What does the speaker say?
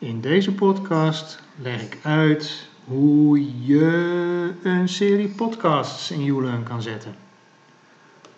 In deze podcast leg ik uit hoe je een serie podcasts in YouLearn kan zetten.